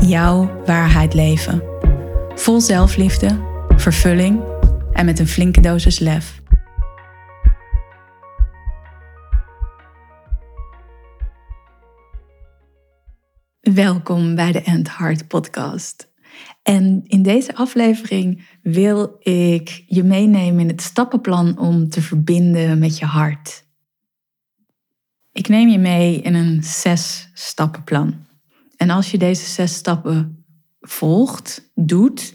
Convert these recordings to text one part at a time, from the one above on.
jouw waarheid leven. Vol zelfliefde, vervulling en met een flinke dosis lef. Welkom bij de End Heart podcast. En in deze aflevering wil ik je meenemen in het stappenplan om te verbinden met je hart. Ik neem je mee in een zes stappenplan. En als je deze zes stappen volgt, doet,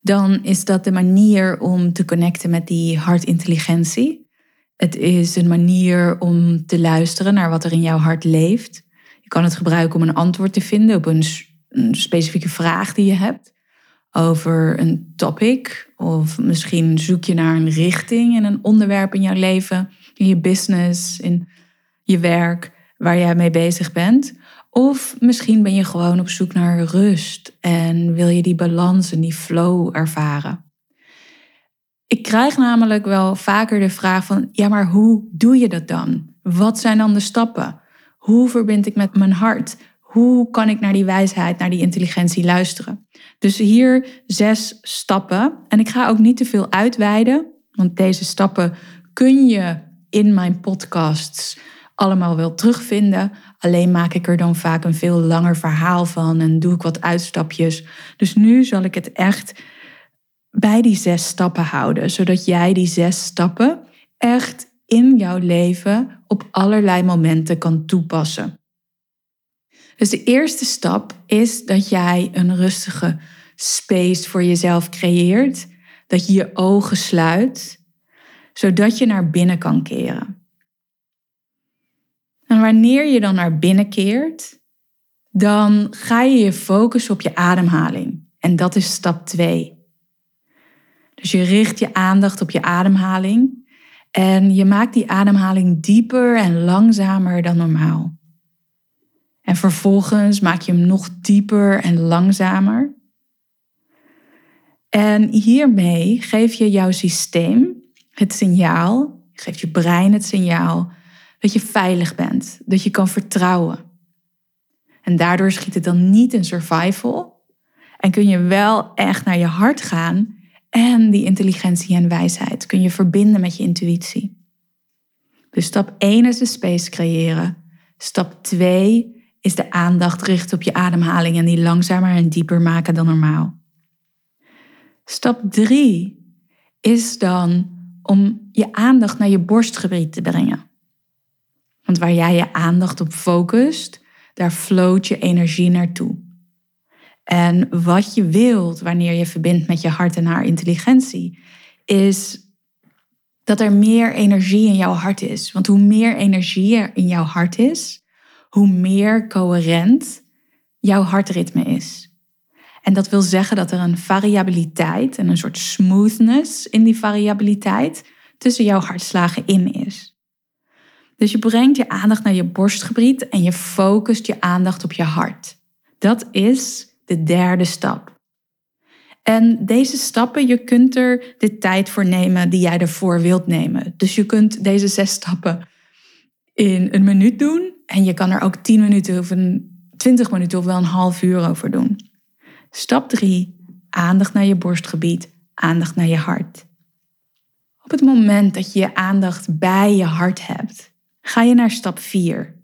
dan is dat de manier om te connecten met die hartintelligentie. Het is een manier om te luisteren naar wat er in jouw hart leeft. Je kan het gebruiken om een antwoord te vinden op een, een specifieke vraag die je hebt over een topic. Of misschien zoek je naar een richting in een onderwerp in jouw leven, in je business, in je werk, waar jij mee bezig bent. Of misschien ben je gewoon op zoek naar rust en wil je die balans en die flow ervaren. Ik krijg namelijk wel vaker de vraag van, ja maar hoe doe je dat dan? Wat zijn dan de stappen? Hoe verbind ik met mijn hart? Hoe kan ik naar die wijsheid, naar die intelligentie luisteren? Dus hier zes stappen. En ik ga ook niet te veel uitweiden, want deze stappen kun je in mijn podcasts allemaal wel terugvinden. Alleen maak ik er dan vaak een veel langer verhaal van en doe ik wat uitstapjes. Dus nu zal ik het echt bij die zes stappen houden, zodat jij die zes stappen echt in jouw leven op allerlei momenten kan toepassen. Dus de eerste stap is dat jij een rustige space voor jezelf creëert, dat je je ogen sluit, zodat je naar binnen kan keren. Wanneer je dan naar binnen keert, dan ga je je focussen op je ademhaling. En dat is stap 2. Dus je richt je aandacht op je ademhaling en je maakt die ademhaling dieper en langzamer dan normaal. En vervolgens maak je hem nog dieper en langzamer. En hiermee geef je jouw systeem het signaal, geeft je brein het signaal dat je veilig bent, dat je kan vertrouwen. En daardoor schiet het dan niet in survival en kun je wel echt naar je hart gaan en die intelligentie en wijsheid kun je verbinden met je intuïtie. Dus stap 1 is de space creëren. Stap 2 is de aandacht richten op je ademhaling en die langzamer en dieper maken dan normaal. Stap 3 is dan om je aandacht naar je borstgebied te brengen. Want waar jij je aandacht op focust, daar floot je energie naartoe. En wat je wilt wanneer je verbindt met je hart en haar intelligentie, is dat er meer energie in jouw hart is. Want hoe meer energie er in jouw hart is, hoe meer coherent jouw hartritme is. En dat wil zeggen dat er een variabiliteit en een soort smoothness in die variabiliteit tussen jouw hartslagen in is. Dus je brengt je aandacht naar je borstgebied en je focust je aandacht op je hart. Dat is de derde stap. En deze stappen, je kunt er de tijd voor nemen die jij ervoor wilt nemen. Dus je kunt deze zes stappen in een minuut doen. En je kan er ook tien minuten of een twintig minuten of wel een half uur over doen. Stap drie, aandacht naar je borstgebied, aandacht naar je hart. Op het moment dat je je aandacht bij je hart hebt, ga je naar stap 4.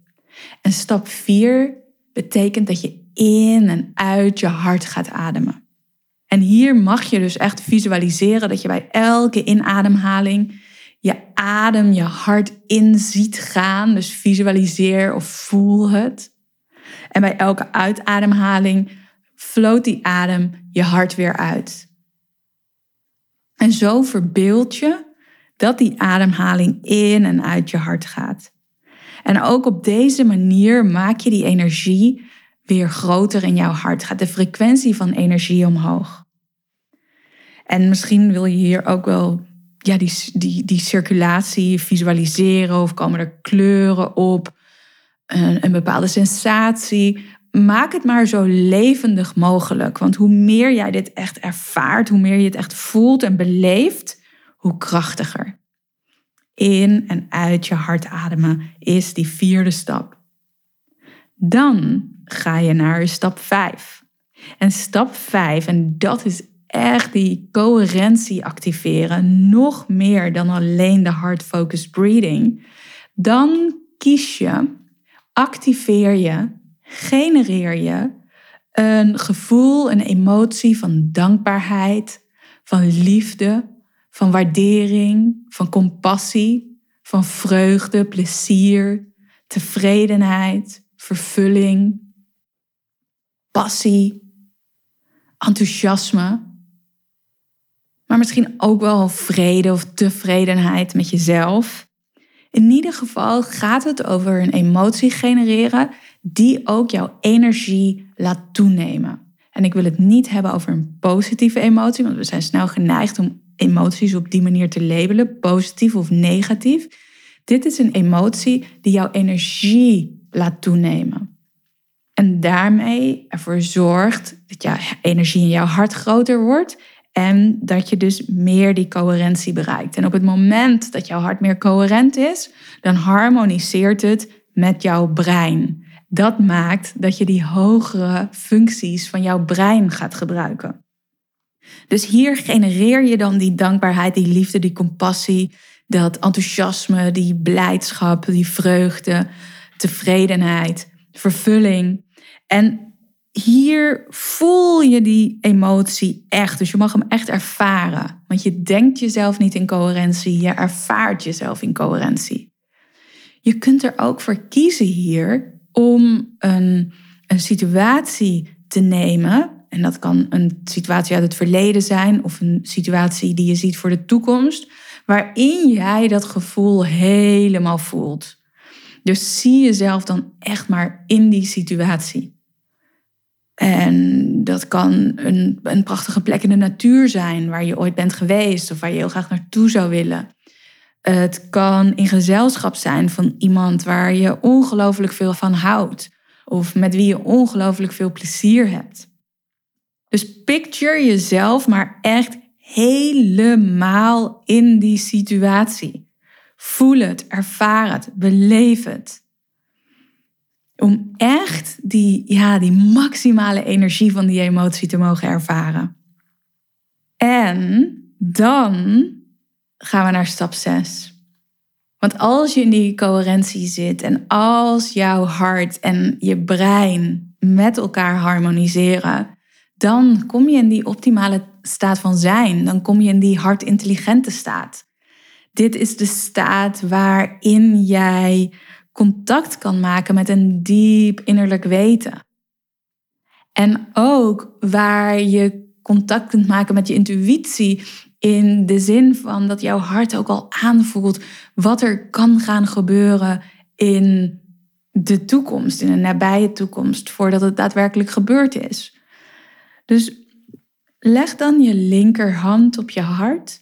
En stap 4 betekent dat je in en uit je hart gaat ademen. En hier mag je dus echt visualiseren dat je bij elke inademhaling je adem, je hart in ziet gaan. Dus visualiseer of voel het. En bij elke uitademhaling floot die adem je hart weer uit. En zo verbeeld je dat die ademhaling in en uit je hart gaat. En ook op deze manier maak je die energie weer groter in jouw hart. Gaat de frequentie van energie omhoog. En misschien wil je hier ook wel ja, die, die, die circulatie visualiseren of komen er kleuren op, een, een bepaalde sensatie. Maak het maar zo levendig mogelijk. Want hoe meer jij dit echt ervaart, hoe meer je het echt voelt en beleeft, hoe krachtiger. In en uit je hart ademen is die vierde stap. Dan ga je naar stap 5. En stap 5, en dat is echt die coherentie activeren, nog meer dan alleen de heart focused breathing, dan kies je, activeer je, genereer je een gevoel, een emotie van dankbaarheid, van liefde, van waardering, van compassie, van vreugde, plezier, tevredenheid, vervulling, passie, enthousiasme maar misschien ook wel vrede of tevredenheid met jezelf. In ieder geval gaat het over een emotie genereren die ook jouw energie laat toenemen. En ik wil het niet hebben over een positieve emotie, want we zijn snel geneigd om emoties op die manier te labelen, positief of negatief. Dit is een emotie die jouw energie laat toenemen. En daarmee ervoor zorgt dat jouw energie in jouw hart groter wordt en dat je dus meer die coherentie bereikt. En op het moment dat jouw hart meer coherent is, dan harmoniseert het met jouw brein. Dat maakt dat je die hogere functies van jouw brein gaat gebruiken. Dus hier genereer je dan die dankbaarheid, die liefde, die compassie, dat enthousiasme, die blijdschap, die vreugde, tevredenheid, vervulling. En hier voel je die emotie echt. Dus je mag hem echt ervaren. Want je denkt jezelf niet in coherentie, je ervaart jezelf in coherentie. Je kunt er ook voor kiezen hier om een, een situatie te nemen. En dat kan een situatie uit het verleden zijn of een situatie die je ziet voor de toekomst, waarin jij dat gevoel helemaal voelt. Dus zie jezelf dan echt maar in die situatie. En dat kan een, een prachtige plek in de natuur zijn waar je ooit bent geweest of waar je heel graag naartoe zou willen. Het kan in gezelschap zijn van iemand waar je ongelooflijk veel van houdt of met wie je ongelooflijk veel plezier hebt. Dus picture jezelf maar echt helemaal in die situatie. Voel het, ervaar het, beleef het. Om echt die, ja, die maximale energie van die emotie te mogen ervaren. En dan gaan we naar stap 6. Want als je in die coherentie zit en als jouw hart en je brein met elkaar harmoniseren, dan kom je in die optimale staat van zijn. Dan kom je in die hartintelligente staat. Dit is de staat waarin jij contact kan maken met een diep innerlijk weten. En ook waar je contact kunt maken met je intuïtie in de zin van dat jouw hart ook al aanvoelt wat er kan gaan gebeuren in de toekomst, in een nabije toekomst, voordat het daadwerkelijk gebeurd is. Dus leg dan je linkerhand op je hart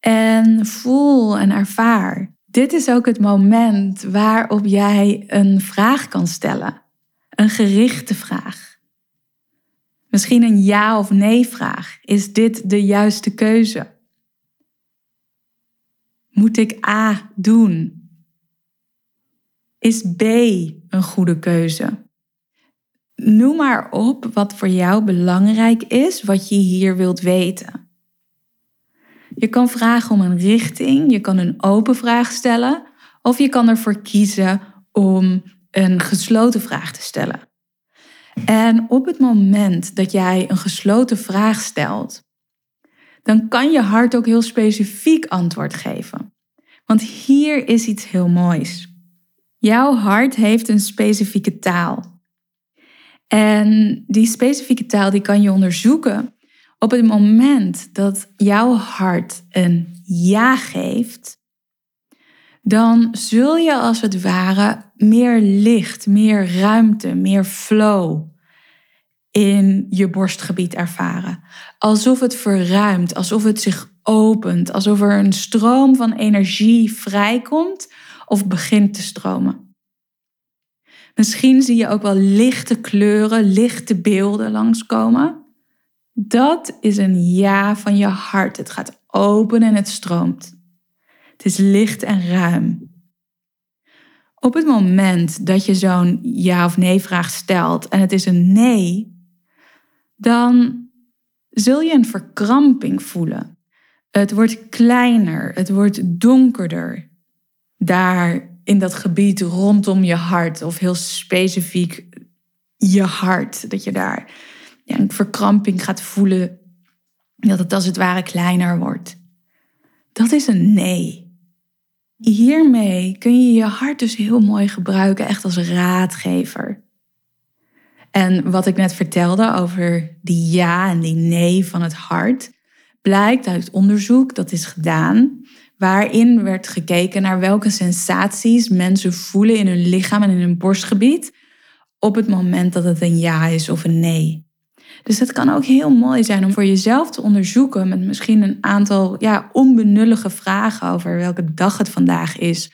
en voel en ervaar dit is ook het moment waarop jij een vraag kan stellen. Een gerichte vraag. Misschien een ja of nee vraag. Is dit de juiste keuze? Moet ik A doen? Is B een goede keuze? Noem maar op wat voor jou belangrijk is, wat je hier wilt weten. Je kan vragen om een richting, je kan een open vraag stellen of je kan ervoor kiezen om een gesloten vraag te stellen. En op het moment dat jij een gesloten vraag stelt, dan kan je hart ook heel specifiek antwoord geven. Want hier is iets heel moois. Jouw hart heeft een specifieke taal. En die specifieke taal die kan je onderzoeken op het moment dat jouw hart een ja geeft, dan zul je als het ware meer licht, meer ruimte, meer flow in je borstgebied ervaren. Alsof het verruimt, alsof het zich opent, alsof er een stroom van energie vrijkomt of begint te stromen. Misschien zie je ook wel lichte kleuren, lichte beelden langskomen. Dat is een ja van je hart. Het gaat open en het stroomt. Het is licht en ruim. Op het moment dat je zo'n ja of nee vraag stelt en het is een nee, dan zul je een verkramping voelen. Het wordt kleiner, het wordt donkerder. Daar in dat gebied rondom je hart, of heel specifiek je hart, dat je daar een verkramping gaat voelen, dat het als het ware kleiner wordt. Dat is een nee. Hiermee kun je je hart dus heel mooi gebruiken, echt als raadgever. En wat ik net vertelde over die ja en die nee van het hart, blijkt uit onderzoek dat is gedaan, waarin werd gekeken naar welke sensaties mensen voelen in hun lichaam en in hun borstgebied op het moment dat het een ja is of een nee. Dus het kan ook heel mooi zijn om voor jezelf te onderzoeken met misschien een aantal ja, onbenullige vragen over welke dag het vandaag is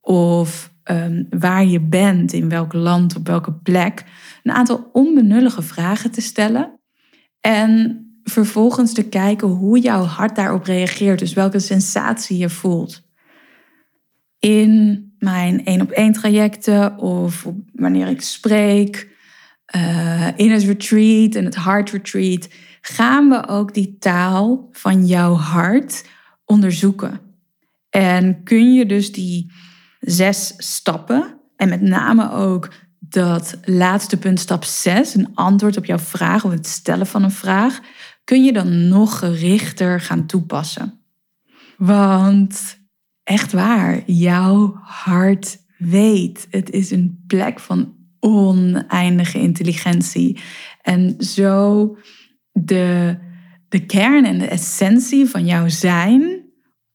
of um, waar je bent, in welk land, op welke plek. Een aantal onbenullige vragen te stellen en vervolgens te kijken hoe jouw hart daarop reageert, dus welke sensatie je voelt. In mijn één op één trajecten of wanneer ik spreek uh, in het retreat en het heart retreat, gaan we ook die taal van jouw hart onderzoeken. En kun je dus die zes stappen, en met name ook dat laatste punt, stap 6, een antwoord op jouw vraag of het stellen van een vraag, kun je dan nog gerichter gaan toepassen. Want echt waar, jouw hart weet. Het is een plek van oneindige intelligentie. En zo de, de kern en de essentie van jouw zijn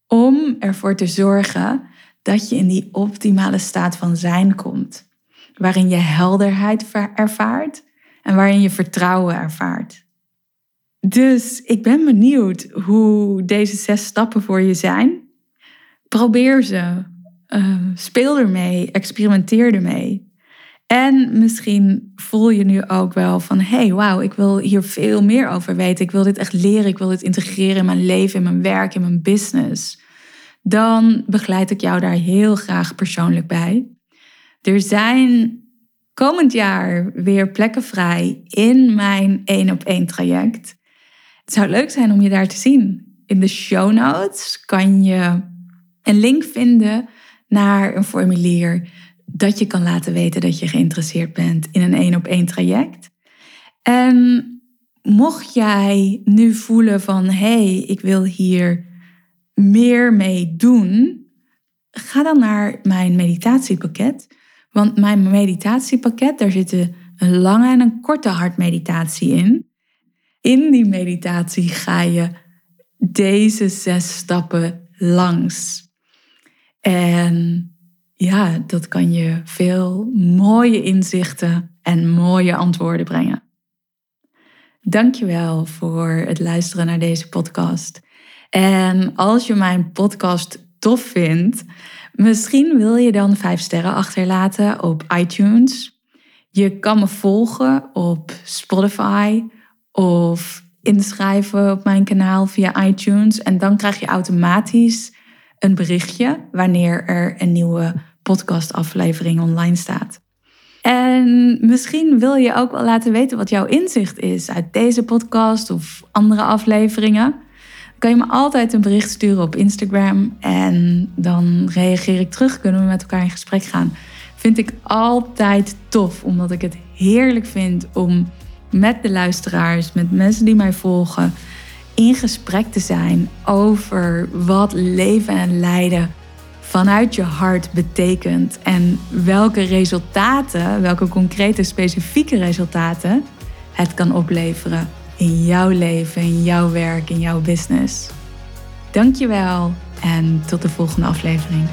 om ervoor te zorgen dat je in die optimale staat van zijn komt. Waarin je helderheid ervaart en waarin je vertrouwen ervaart. Dus ik ben benieuwd hoe deze zes stappen voor je zijn. Probeer ze. Uh, speel ermee. Experimenteer ermee. En misschien voel je nu ook wel van, hey, wauw, ik wil hier veel meer over weten. Ik wil dit echt leren. Ik wil dit integreren in mijn leven, in mijn werk, in mijn business. Dan begeleid ik jou daar heel graag persoonlijk bij. Er zijn komend jaar weer plekken vrij in mijn één op één traject. Het zou leuk zijn om je daar te zien. In de show notes kan je een link vinden naar een formulier dat je kan laten weten dat je geïnteresseerd bent in een één op één traject. En mocht jij nu voelen van hé, hey, ik wil hier meer mee doen, ga dan naar mijn meditatiepakket. Want mijn meditatiepakket, daar zitten een lange en een korte hartmeditatie in. In die meditatie ga je deze zes stappen langs. En ja, dat kan je veel mooie inzichten en mooie antwoorden brengen. Dankjewel voor het luisteren naar deze podcast. En als je mijn podcast tof vindt, misschien wil je dan vijf sterren achterlaten op iTunes. Je kan me volgen op Spotify of inschrijven op mijn kanaal via iTunes. En dan krijg je automatisch een berichtje wanneer er een nieuwe podcastaflevering online staat. En misschien wil je ook wel laten weten wat jouw inzicht is uit deze podcast of andere afleveringen. Dan kan je me altijd een bericht sturen op Instagram en dan reageer ik terug. Kunnen we met elkaar in gesprek gaan. Vind ik altijd tof, omdat ik het heerlijk vind om met de luisteraars, met mensen die mij volgen, in gesprek te zijn over wat leven en lijden vanuit je hart betekent en welke resultaten, welke concrete specifieke resultaten het kan opleveren in jouw leven, in jouw werk, in jouw business. Dankjewel en tot de volgende aflevering.